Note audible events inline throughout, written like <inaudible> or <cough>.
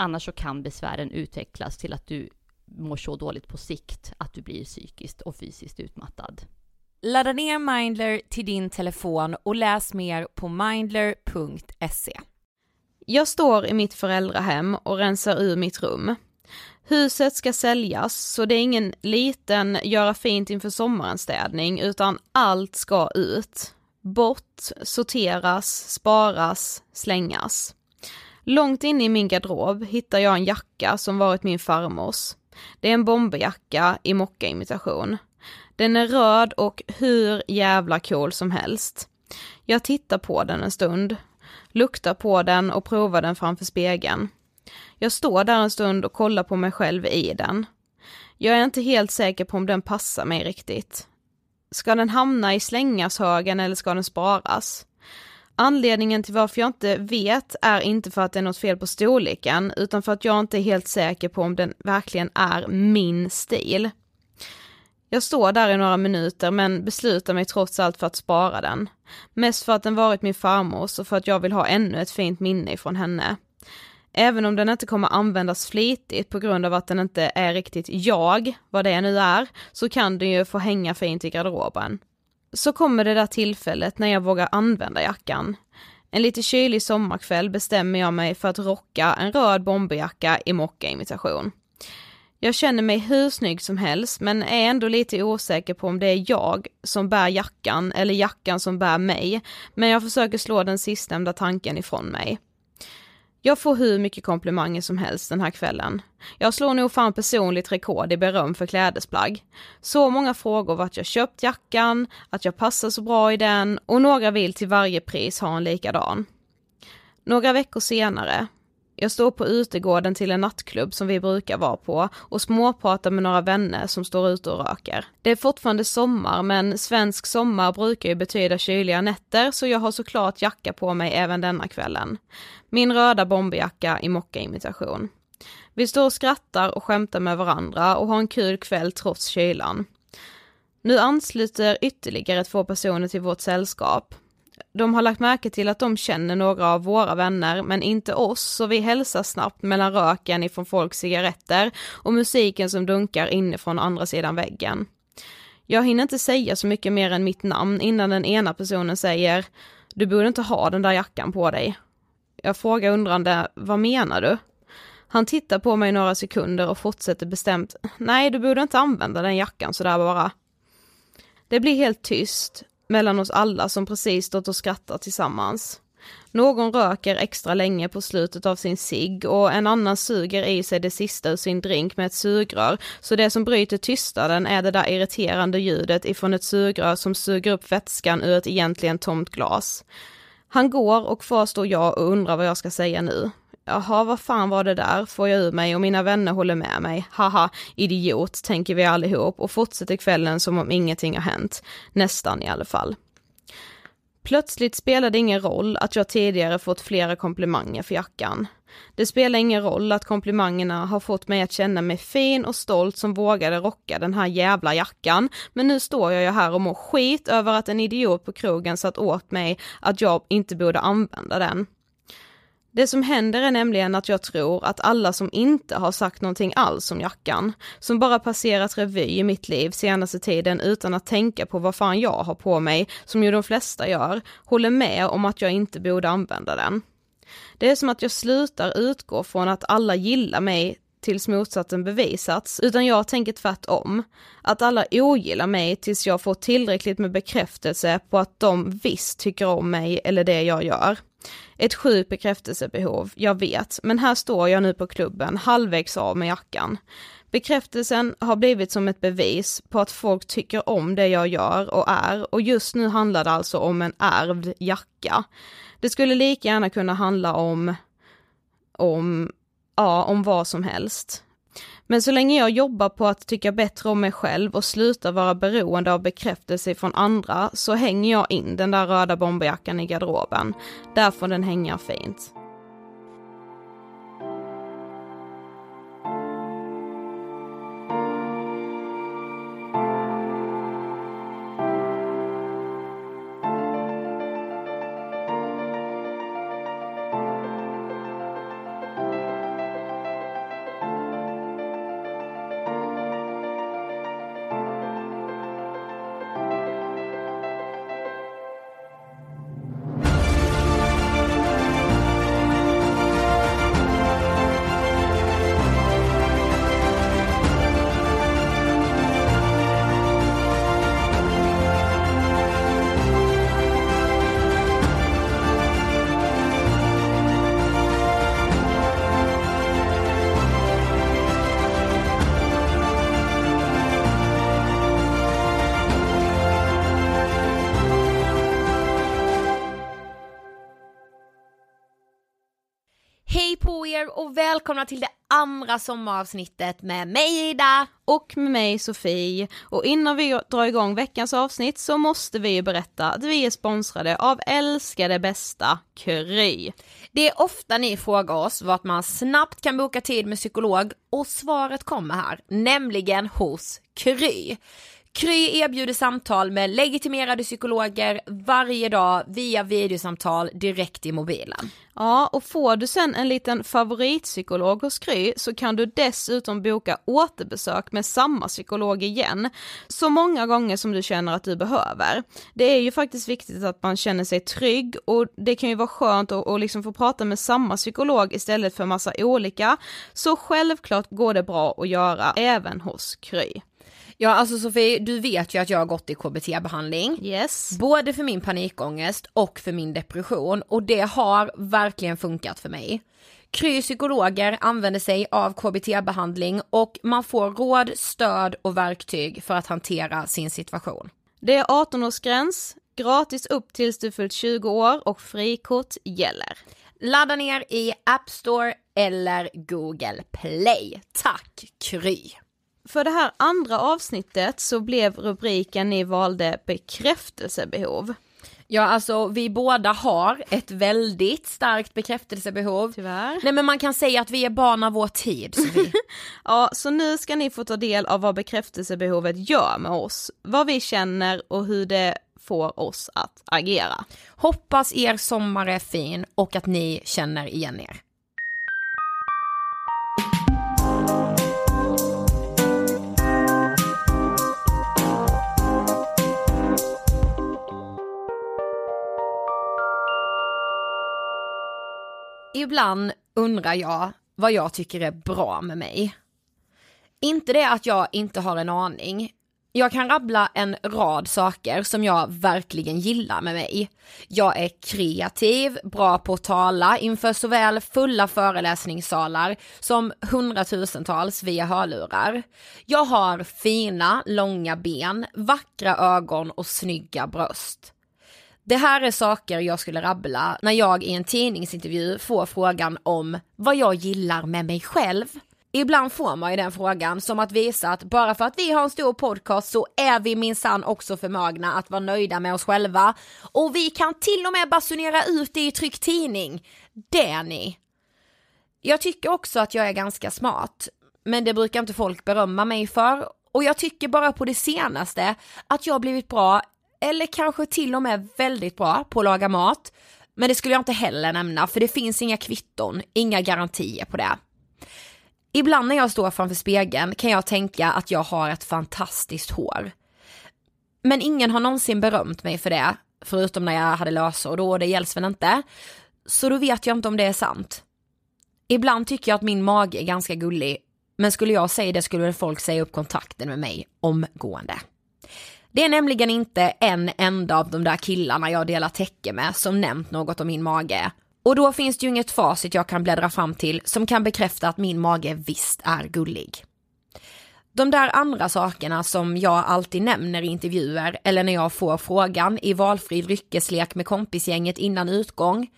Annars så kan besvären utvecklas till att du mår så dåligt på sikt att du blir psykiskt och fysiskt utmattad. Ladda ner Mindler till din telefon och läs mer på mindler.se. Jag står i mitt föräldrahem och rensar ur mitt rum. Huset ska säljas, så det är ingen liten göra fint inför sommaren städning, utan allt ska ut. Bort, sorteras, sparas, slängas. Långt inne i min garderob hittar jag en jacka som varit min farmors. Det är en bomberjacka i mockaimitation. Den är röd och hur jävla cool som helst. Jag tittar på den en stund, luktar på den och provar den framför spegeln. Jag står där en stund och kollar på mig själv i den. Jag är inte helt säker på om den passar mig riktigt. Ska den hamna i slängashögen eller ska den sparas? Anledningen till varför jag inte vet är inte för att det är något fel på storleken, utan för att jag inte är helt säker på om den verkligen är min stil. Jag står där i några minuter men beslutar mig trots allt för att spara den. Mest för att den varit min farmors och för att jag vill ha ännu ett fint minne ifrån henne. Även om den inte kommer användas flitigt på grund av att den inte är riktigt jag, vad det nu är, så kan den ju få hänga fint i garderoben. Så kommer det där tillfället när jag vågar använda jackan. En lite kylig sommarkväll bestämmer jag mig för att rocka en röd bomberjacka i mockaimitation. Jag känner mig hur snygg som helst men är ändå lite osäker på om det är jag som bär jackan eller jackan som bär mig, men jag försöker slå den sistnämnda tanken ifrån mig. Jag får hur mycket komplimanger som helst den här kvällen. Jag slår nog fan personligt rekord i beröm för klädesplagg. Så många frågor vart jag köpt jackan, att jag passar så bra i den och några vill till varje pris ha en likadan. Några veckor senare, jag står på utegården till en nattklubb som vi brukar vara på och småpratar med några vänner som står ute och röker. Det är fortfarande sommar men svensk sommar brukar ju betyda kyliga nätter så jag har såklart jacka på mig även denna kvällen. Min röda bomberjacka i mockaimitation. Vi står och skrattar och skämtar med varandra och har en kul kväll trots kylan. Nu ansluter ytterligare två personer till vårt sällskap. De har lagt märke till att de känner några av våra vänner, men inte oss, så vi hälsar snabbt mellan röken ifrån folks cigaretter och musiken som dunkar inifrån andra sidan väggen. Jag hinner inte säga så mycket mer än mitt namn innan den ena personen säger Du borde inte ha den där jackan på dig. Jag frågar undrande, vad menar du? Han tittar på mig några sekunder och fortsätter bestämt, nej du borde inte använda den jackan sådär bara. Det blir helt tyst mellan oss alla som precis stått och skrattat tillsammans. Någon röker extra länge på slutet av sin cigg och en annan suger i sig det sista ur sin drink med ett sugrör, så det som bryter tystnaden är det där irriterande ljudet ifrån ett sugrör som suger upp vätskan ur ett egentligen tomt glas. Han går och kvar står jag och undrar vad jag ska säga nu. Jaha, vad fan var det där, får jag ur mig och mina vänner håller med mig. Haha, idiot, tänker vi allihop och fortsätter kvällen som om ingenting har hänt. Nästan i alla fall. Plötsligt spelar det ingen roll att jag tidigare fått flera komplimanger för jackan. Det spelar ingen roll att komplimangerna har fått mig att känna mig fin och stolt som vågade rocka den här jävla jackan, men nu står jag ju här och mår skit över att en idiot på krogen satt åt mig att jag inte borde använda den. Det som händer är nämligen att jag tror att alla som inte har sagt någonting alls om jackan, som bara passerat revy i mitt liv senaste tiden utan att tänka på vad fan jag har på mig, som ju de flesta gör, håller med om att jag inte borde använda den. Det är som att jag slutar utgå från att alla gillar mig tills motsatsen bevisats, utan jag tänker tvärtom. Att alla ogillar mig tills jag får tillräckligt med bekräftelse på att de visst tycker om mig eller det jag gör. Ett sjukt bekräftelsebehov, jag vet, men här står jag nu på klubben, halvvägs av med jackan. Bekräftelsen har blivit som ett bevis på att folk tycker om det jag gör och är och just nu handlar det alltså om en ärvd jacka. Det skulle lika gärna kunna handla om, om ja, om vad som helst. Men så länge jag jobbar på att tycka bättre om mig själv och slutar vara beroende av bekräftelse från andra så hänger jag in den där röda bomberjackan i garderoben. Där får den hänga fint. Er och välkomna till det andra sommaravsnittet med mig Ida. Och med mig Sofie. Och innan vi drar igång veckans avsnitt så måste vi ju berätta att vi är sponsrade av älskade bästa Kry. Det är ofta ni frågar oss vart man snabbt kan boka tid med psykolog och svaret kommer här, nämligen hos Kry. Kry erbjuder samtal med legitimerade psykologer varje dag via videosamtal direkt i mobilen. Ja, och får du sen en liten favoritpsykolog hos Kry så kan du dessutom boka återbesök med samma psykolog igen, så många gånger som du känner att du behöver. Det är ju faktiskt viktigt att man känner sig trygg och det kan ju vara skönt att, att liksom få prata med samma psykolog istället för massa olika, så självklart går det bra att göra även hos Kry. Ja alltså Sofie, du vet ju att jag har gått i KBT-behandling. Yes. Både för min panikångest och för min depression och det har verkligen funkat för mig. Kry psykologer använder sig av KBT-behandling och man får råd, stöd och verktyg för att hantera sin situation. Det är 18-årsgräns, gratis upp tills du fyllt 20 år och frikort gäller. Ladda ner i App Store eller Google Play. Tack Kry! För det här andra avsnittet så blev rubriken ni valde bekräftelsebehov. Ja alltså vi båda har ett väldigt starkt bekräftelsebehov. Tyvärr. Nej men man kan säga att vi är barn av vår tid Sofie. <laughs> Ja, så nu ska ni få ta del av vad bekräftelsebehovet gör med oss, vad vi känner och hur det får oss att agera. Hoppas er sommar är fin och att ni känner igen er. Ibland undrar jag vad jag tycker är bra med mig. Inte det att jag inte har en aning. Jag kan rabbla en rad saker som jag verkligen gillar med mig. Jag är kreativ, bra på att tala inför såväl fulla föreläsningssalar som hundratusentals via hörlurar. Jag har fina, långa ben, vackra ögon och snygga bröst. Det här är saker jag skulle rabbla när jag i en tidningsintervju får frågan om vad jag gillar med mig själv. Ibland får man ju den frågan som att visa att bara för att vi har en stor podcast så är vi minsann också förmögna att vara nöjda med oss själva. Och vi kan till och med basunera ut det i tryckt tidning. Det är ni. Jag tycker också att jag är ganska smart, men det brukar inte folk berömma mig för. Och jag tycker bara på det senaste att jag har blivit bra, eller kanske till och med väldigt bra på att laga mat. Men det skulle jag inte heller nämna, för det finns inga kvitton, inga garantier på det. Ibland när jag står framför spegeln kan jag tänka att jag har ett fantastiskt hår. Men ingen har någonsin berömt mig för det, förutom när jag hade lösor, och det gälls väl inte. Så då vet jag inte om det är sant. Ibland tycker jag att min mage är ganska gullig, men skulle jag säga det skulle väl folk säga upp kontakten med mig omgående. Det är nämligen inte en enda av de där killarna jag delar täcke med som nämnt något om min mage. Och då finns det ju inget facit jag kan bläddra fram till som kan bekräfta att min mage visst är gullig. De där andra sakerna som jag alltid nämner i intervjuer eller när jag får frågan i valfri dryckeslek med kompisgänget innan utgång,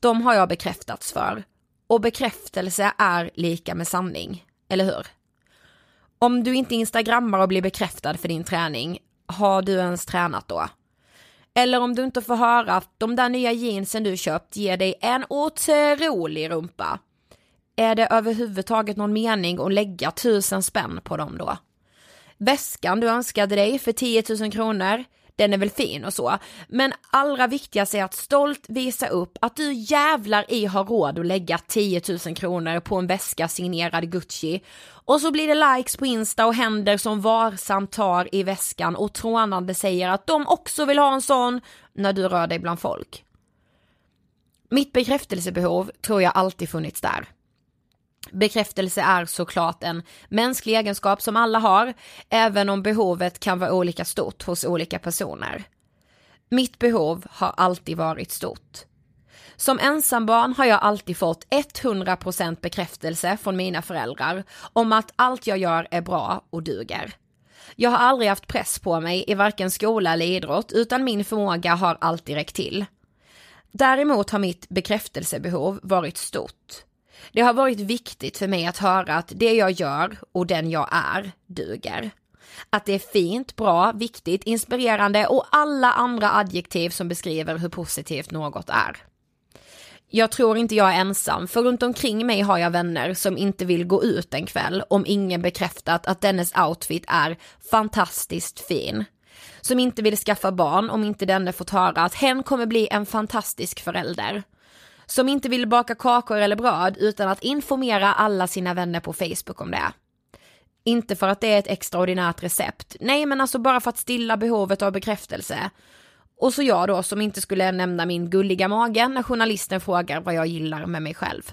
de har jag bekräftats för. och bekräftelse är lika med sanning, eller hur? Om du inte instagrammar och blir bekräftad för din träning, har du ens tränat då? Eller om du inte får höra att de där nya jeansen du köpt ger dig en otrolig rumpa. Är det överhuvudtaget någon mening att lägga tusen spänn på dem då? Väskan du önskade dig för 10 000 kronor, den är väl fin och så, men allra viktigast är att stolt visa upp att du jävlar i har råd att lägga 10 000 kronor på en väska signerad Gucci och så blir det likes på Insta och händer som varsamt tar i väskan och trånande säger att de också vill ha en sån när du rör dig bland folk. Mitt bekräftelsebehov tror jag alltid funnits där. Bekräftelse är såklart en mänsklig egenskap som alla har, även om behovet kan vara olika stort hos olika personer. Mitt behov har alltid varit stort. Som ensambarn har jag alltid fått 100% bekräftelse från mina föräldrar om att allt jag gör är bra och duger. Jag har aldrig haft press på mig i varken skola eller idrott utan min förmåga har alltid räckt till. Däremot har mitt bekräftelsebehov varit stort. Det har varit viktigt för mig att höra att det jag gör och den jag är duger. Att det är fint, bra, viktigt, inspirerande och alla andra adjektiv som beskriver hur positivt något är. Jag tror inte jag är ensam, för runt omkring mig har jag vänner som inte vill gå ut en kväll om ingen bekräftat att dennes outfit är fantastiskt fin. Som inte vill skaffa barn om inte denne fått höra att hen kommer bli en fantastisk förälder som inte vill baka kakor eller bröd utan att informera alla sina vänner på Facebook om det. Inte för att det är ett extraordinärt recept, nej men alltså bara för att stilla behovet av bekräftelse. Och så jag då som inte skulle nämna min gulliga mage när journalisten frågar vad jag gillar med mig själv.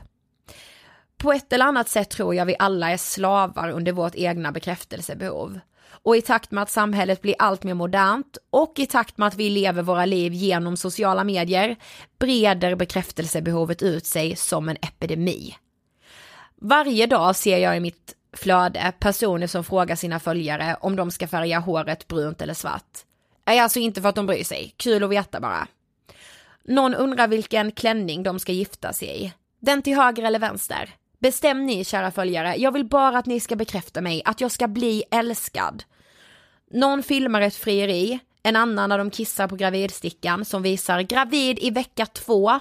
På ett eller annat sätt tror jag vi alla är slavar under vårt egna bekräftelsebehov. Och i takt med att samhället blir allt mer modernt och i takt med att vi lever våra liv genom sociala medier breder bekräftelsebehovet ut sig som en epidemi. Varje dag ser jag i mitt flöde personer som frågar sina följare om de ska färga håret brunt eller svart. Nej, alltså inte för att de bryr sig, kul att veta bara. Någon undrar vilken klänning de ska gifta sig i. Den till höger eller vänster? Bestäm ni kära följare, jag vill bara att ni ska bekräfta mig, att jag ska bli älskad. Någon filmar ett frieri, en annan när de kissar på gravidstickan som visar gravid i vecka två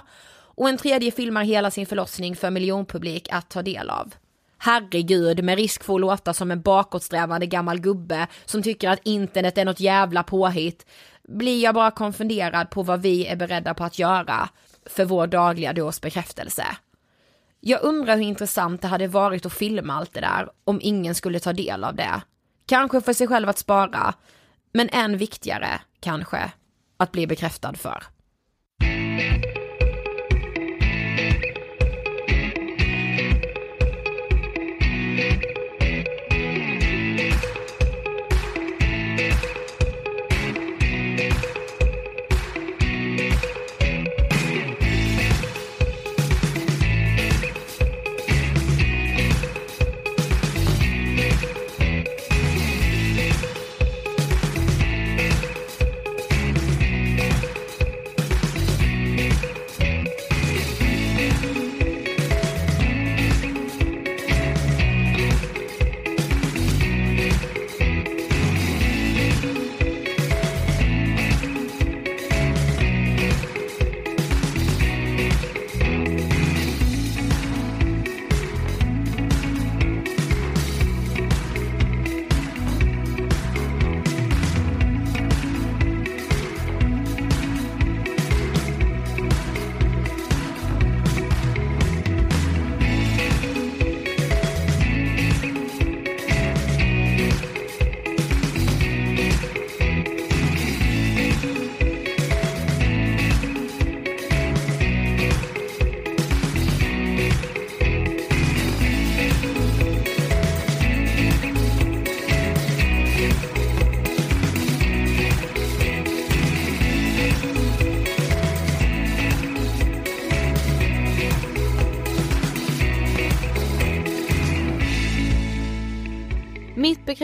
och en tredje filmar hela sin förlossning för miljonpublik att ta del av. Herregud, med risk för att låta som en bakåtsträvande gammal gubbe som tycker att internet är något jävla påhitt, blir jag bara konfunderad på vad vi är beredda på att göra för vår dagliga dos bekräftelse. Jag undrar hur intressant det hade varit att filma allt det där om ingen skulle ta del av det. Kanske för sig själv att spara, men än viktigare, kanske, att bli bekräftad för.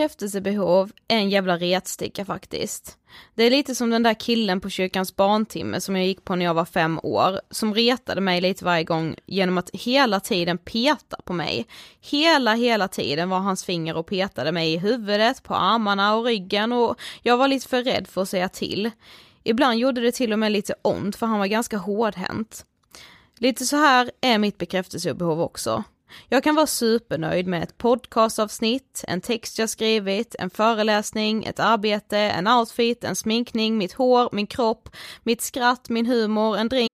Bekräftelsebehov är en jävla retsticka faktiskt. Det är lite som den där killen på kyrkans barntimme som jag gick på när jag var fem år, som retade mig lite varje gång genom att hela tiden peta på mig. Hela, hela tiden var hans finger och petade mig i huvudet, på armarna och ryggen och jag var lite för rädd för att säga till. Ibland gjorde det till och med lite ont för han var ganska hårdhänt. Lite så här är mitt bekräftelsebehov också. Jag kan vara supernöjd med ett podcastavsnitt, en text jag skrivit, en föreläsning, ett arbete, en outfit, en sminkning, mitt hår, min kropp, mitt skratt, min humor, en drink.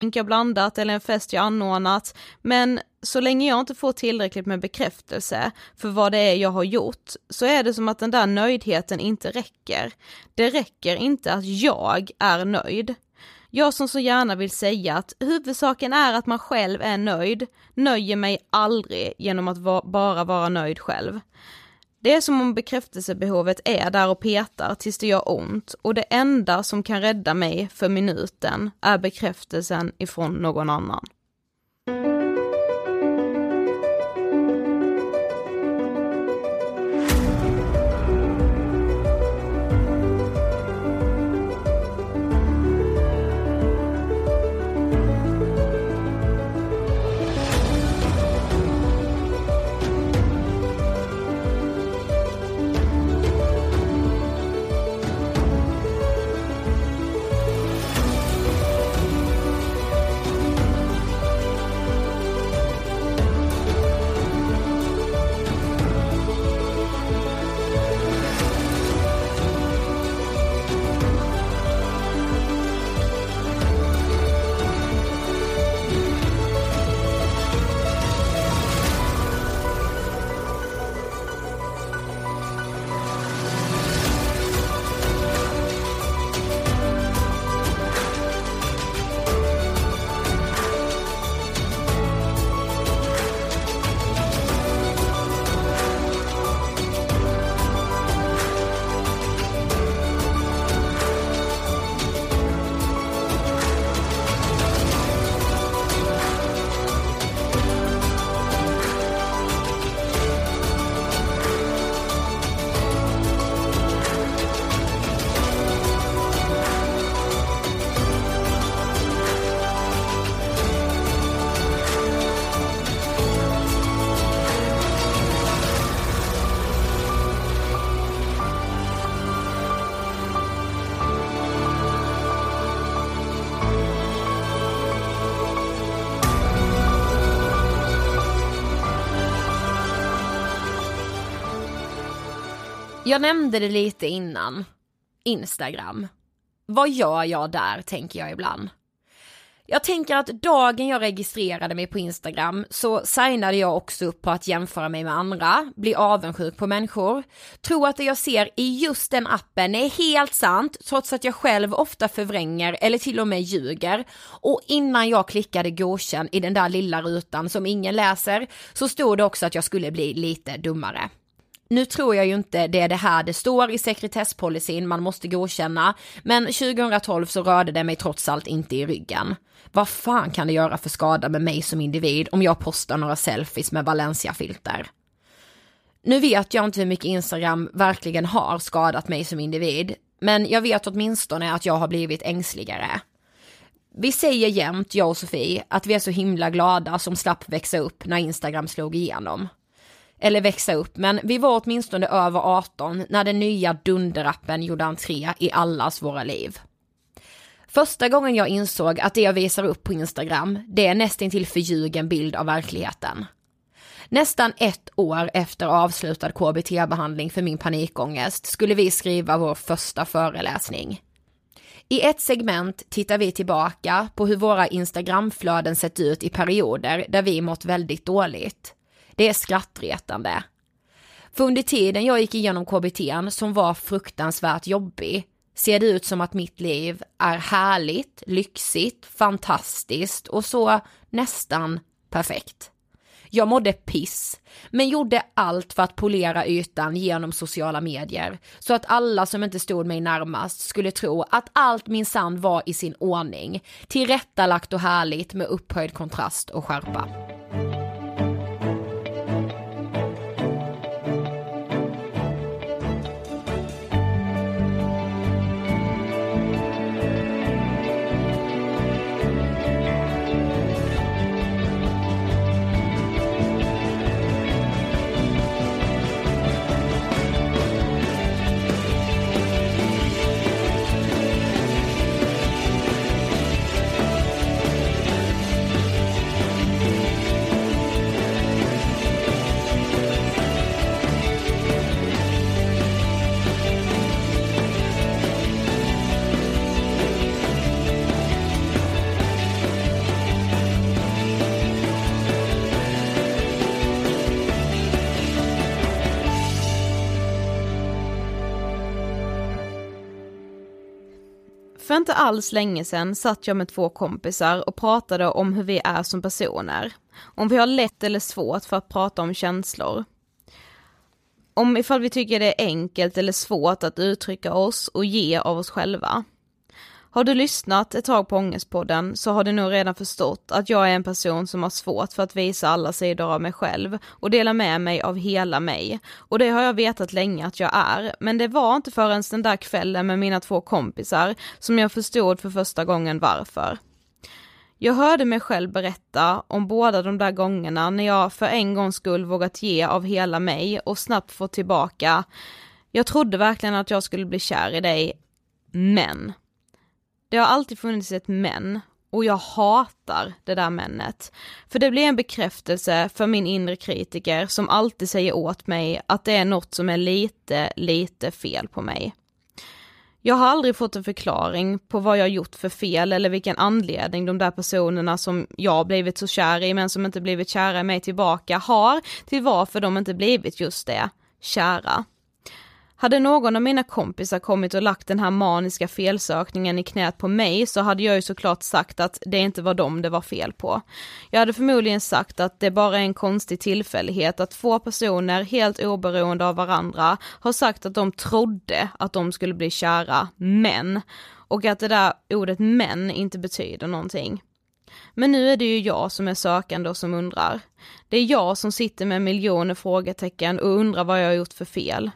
drink jag blandat eller en fest jag anordnat, men så länge jag inte får tillräckligt med bekräftelse för vad det är jag har gjort, så är det som att den där nöjdheten inte räcker. Det räcker inte att jag är nöjd. Jag som så gärna vill säga att huvudsaken är att man själv är nöjd, nöjer mig aldrig genom att va bara vara nöjd själv. Det är som om bekräftelsebehovet är där och petar tills det gör ont och det enda som kan rädda mig för minuten är bekräftelsen ifrån någon annan. Jag nämnde det lite innan. Instagram. Vad gör jag där, tänker jag ibland. Jag tänker att dagen jag registrerade mig på Instagram så signade jag också upp på att jämföra mig med andra, bli avundsjuk på människor, tro att det jag ser i just den appen är helt sant trots att jag själv ofta förvränger eller till och med ljuger. Och innan jag klickade godkänn i den där lilla rutan som ingen läser så stod det också att jag skulle bli lite dummare. Nu tror jag ju inte det är det här det står i sekretesspolicyn man måste godkänna, men 2012 så rörde det mig trots allt inte i ryggen. Vad fan kan det göra för skada med mig som individ om jag postar några selfies med Valencia-filter? Nu vet jag inte hur mycket Instagram verkligen har skadat mig som individ, men jag vet åtminstone att jag har blivit ängsligare. Vi säger jämt, jag och Sofie, att vi är så himla glada som slapp växa upp när Instagram slog igenom eller växa upp, men vi var åtminstone över 18 när den nya dunderappen gjorde entré i allas våra liv. Första gången jag insåg att det jag visar upp på Instagram, det är nästintill förljugen bild av verkligheten. Nästan ett år efter avslutad KBT-behandling för min panikångest skulle vi skriva vår första föreläsning. I ett segment tittar vi tillbaka på hur våra Instagramflöden sett ut i perioder där vi mått väldigt dåligt. Det är skrattretande. För under tiden jag gick igenom KBT som var fruktansvärt jobbig ser det ut som att mitt liv är härligt, lyxigt, fantastiskt och så nästan perfekt. Jag mådde piss, men gjorde allt för att polera ytan genom sociala medier, så att alla som inte stod mig närmast skulle tro att allt min sand var i sin ordning, tillrättalagt och härligt med upphöjd kontrast och skärpa. Inte alls länge sedan satt jag med två kompisar och pratade om hur vi är som personer. Om vi har lätt eller svårt för att prata om känslor. Om ifall vi tycker det är enkelt eller svårt att uttrycka oss och ge av oss själva. Har du lyssnat ett tag på Ångestpodden så har du nog redan förstått att jag är en person som har svårt för att visa alla sidor av mig själv och dela med mig av hela mig. Och det har jag vetat länge att jag är, men det var inte förrän den där kvällen med mina två kompisar som jag förstod för första gången varför. Jag hörde mig själv berätta om båda de där gångerna när jag för en gångs skull vågat ge av hela mig och snabbt få tillbaka, jag trodde verkligen att jag skulle bli kär i dig, men det har alltid funnits ett men och jag hatar det där männet. För det blir en bekräftelse för min inre kritiker som alltid säger åt mig att det är något som är lite, lite fel på mig. Jag har aldrig fått en förklaring på vad jag gjort för fel eller vilken anledning de där personerna som jag blivit så kär i men som inte blivit kära i mig tillbaka har till varför de inte blivit just det, kära. Hade någon av mina kompisar kommit och lagt den här maniska felsökningen i knät på mig så hade jag ju såklart sagt att det inte var dem det var fel på. Jag hade förmodligen sagt att det bara är en konstig tillfällighet att två personer helt oberoende av varandra har sagt att de trodde att de skulle bli kära, men, och att det där ordet men inte betyder någonting. Men nu är det ju jag som är sökande och som undrar. Det är jag som sitter med miljoner frågetecken och undrar vad jag har gjort för fel.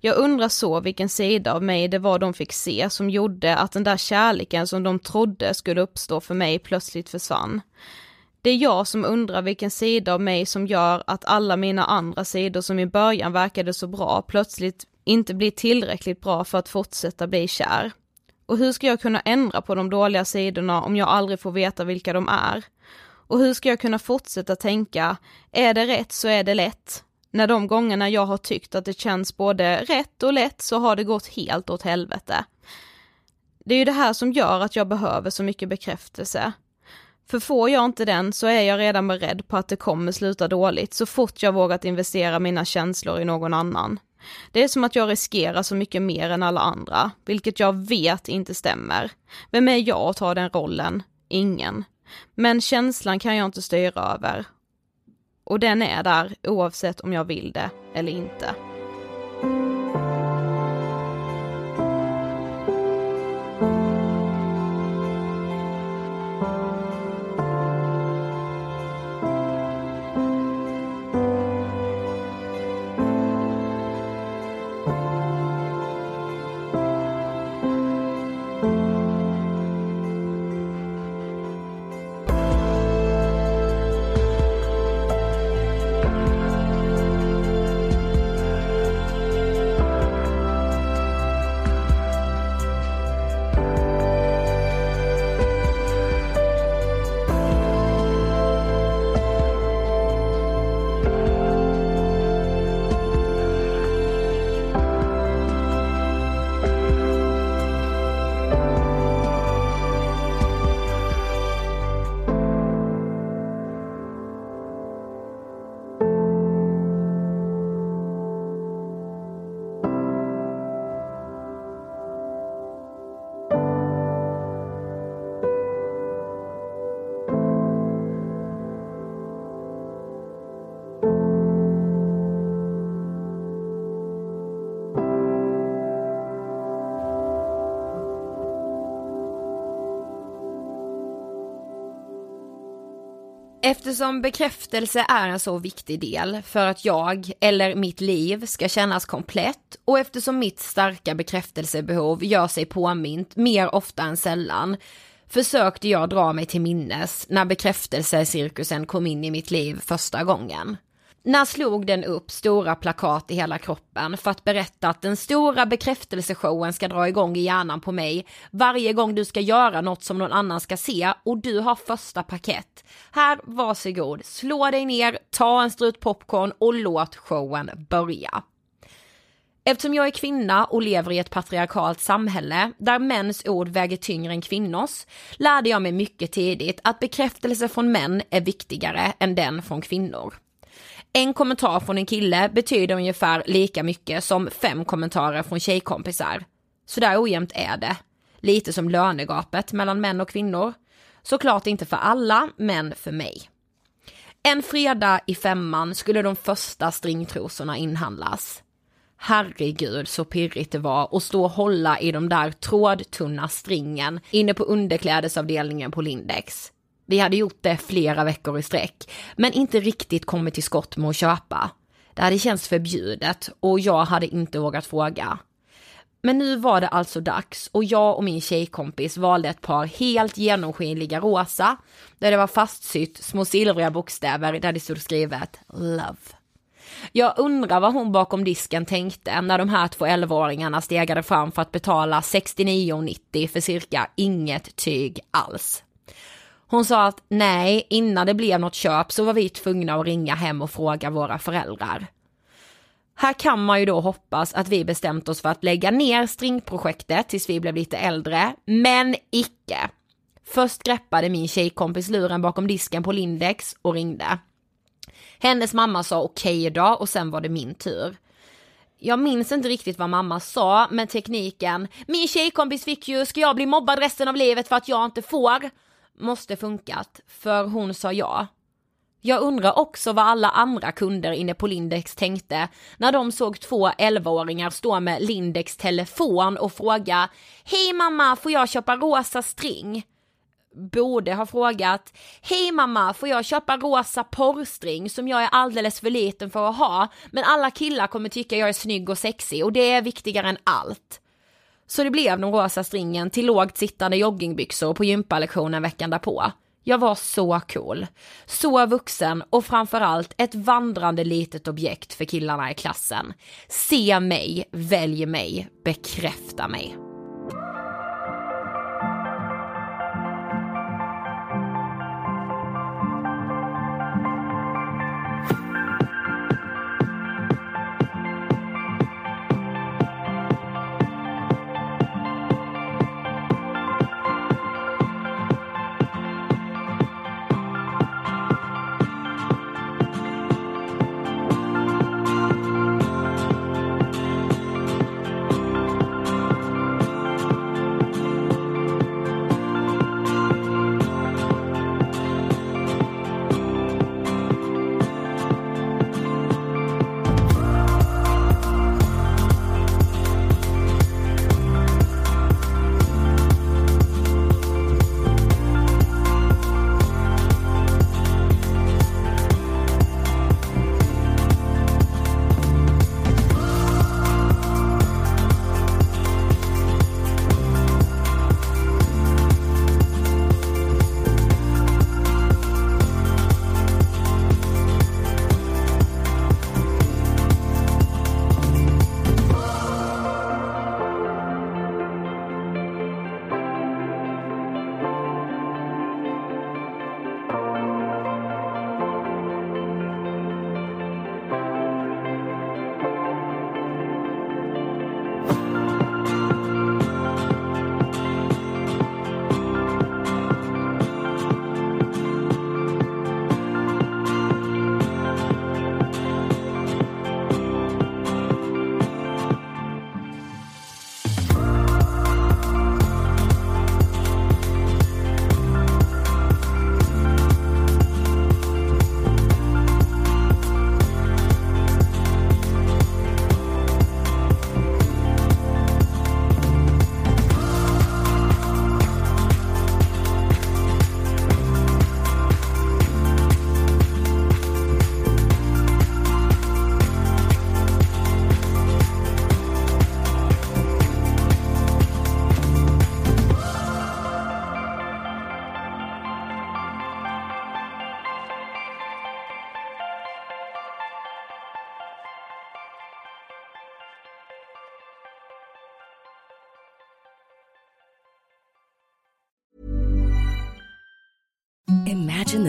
Jag undrar så vilken sida av mig det var de fick se som gjorde att den där kärleken som de trodde skulle uppstå för mig plötsligt försvann. Det är jag som undrar vilken sida av mig som gör att alla mina andra sidor som i början verkade så bra plötsligt inte blir tillräckligt bra för att fortsätta bli kär. Och hur ska jag kunna ändra på de dåliga sidorna om jag aldrig får veta vilka de är? Och hur ska jag kunna fortsätta tänka, är det rätt så är det lätt, när de gångerna jag har tyckt att det känns både rätt och lätt så har det gått helt åt helvete. Det är ju det här som gör att jag behöver så mycket bekräftelse. För får jag inte den så är jag redan beredd på att det kommer sluta dåligt så fort jag vågat investera mina känslor i någon annan. Det är som att jag riskerar så mycket mer än alla andra, vilket jag vet inte stämmer. Vem är jag att ta den rollen? Ingen. Men känslan kan jag inte styra över. Och den är där oavsett om jag vill det eller inte. Eftersom bekräftelse är en så viktig del för att jag eller mitt liv ska kännas komplett och eftersom mitt starka bekräftelsebehov gör sig påmint mer ofta än sällan försökte jag dra mig till minnes när bekräftelsecirkusen kom in i mitt liv första gången. När slog den upp stora plakat i hela kroppen för att berätta att den stora bekräftelseshowen ska dra igång i hjärnan på mig varje gång du ska göra något som någon annan ska se och du har första paket. Här, varsågod, slå dig ner, ta en strut popcorn och låt showen börja. Eftersom jag är kvinna och lever i ett patriarkalt samhälle där mäns ord väger tyngre än kvinnors lärde jag mig mycket tidigt att bekräftelse från män är viktigare än den från kvinnor. En kommentar från en kille betyder ungefär lika mycket som fem kommentarer från tjejkompisar. Så där ojämnt är det. Lite som lönegapet mellan män och kvinnor. Såklart inte för alla, men för mig. En fredag i femman skulle de första stringtrosorna inhandlas. Herregud så pirrigt det var att stå och hålla i de där trådtunna stringen inne på underklädesavdelningen på Lindex. Vi hade gjort det flera veckor i sträck, men inte riktigt kommit till skott med att köpa. Det hade känts förbjudet och jag hade inte vågat fråga. Men nu var det alltså dags och jag och min tjejkompis valde ett par helt genomskinliga rosa, där det var fastsytt små silvriga bokstäver där det stod skrivet Love. Jag undrar vad hon bakom disken tänkte när de här två 11-åringarna stegade fram för att betala 69,90 för cirka inget tyg alls. Hon sa att nej, innan det blev något köp så var vi tvungna att ringa hem och fråga våra föräldrar. Här kan man ju då hoppas att vi bestämt oss för att lägga ner stringprojektet tills vi blev lite äldre, men icke. Först greppade min tjejkompis luren bakom disken på Lindex och ringde. Hennes mamma sa okej okay då och sen var det min tur. Jag minns inte riktigt vad mamma sa, men tekniken, min tjejkompis fick ju, ska jag bli mobbad resten av livet för att jag inte får? Måste funkat, för hon sa ja. Jag undrar också vad alla andra kunder inne på Lindex tänkte när de såg två 11-åringar stå med Lindex telefon och fråga Hej mamma, får jag köpa rosa string? Borde ha frågat Hej mamma, får jag köpa rosa porrstring som jag är alldeles för liten för att ha, men alla killar kommer tycka jag är snygg och sexig och det är viktigare än allt. Så det blev den rosa stringen till lågt sittande joggingbyxor på gympalektionen veckan därpå. Jag var så cool, så vuxen och framförallt ett vandrande litet objekt för killarna i klassen. Se mig, välj mig, bekräfta mig.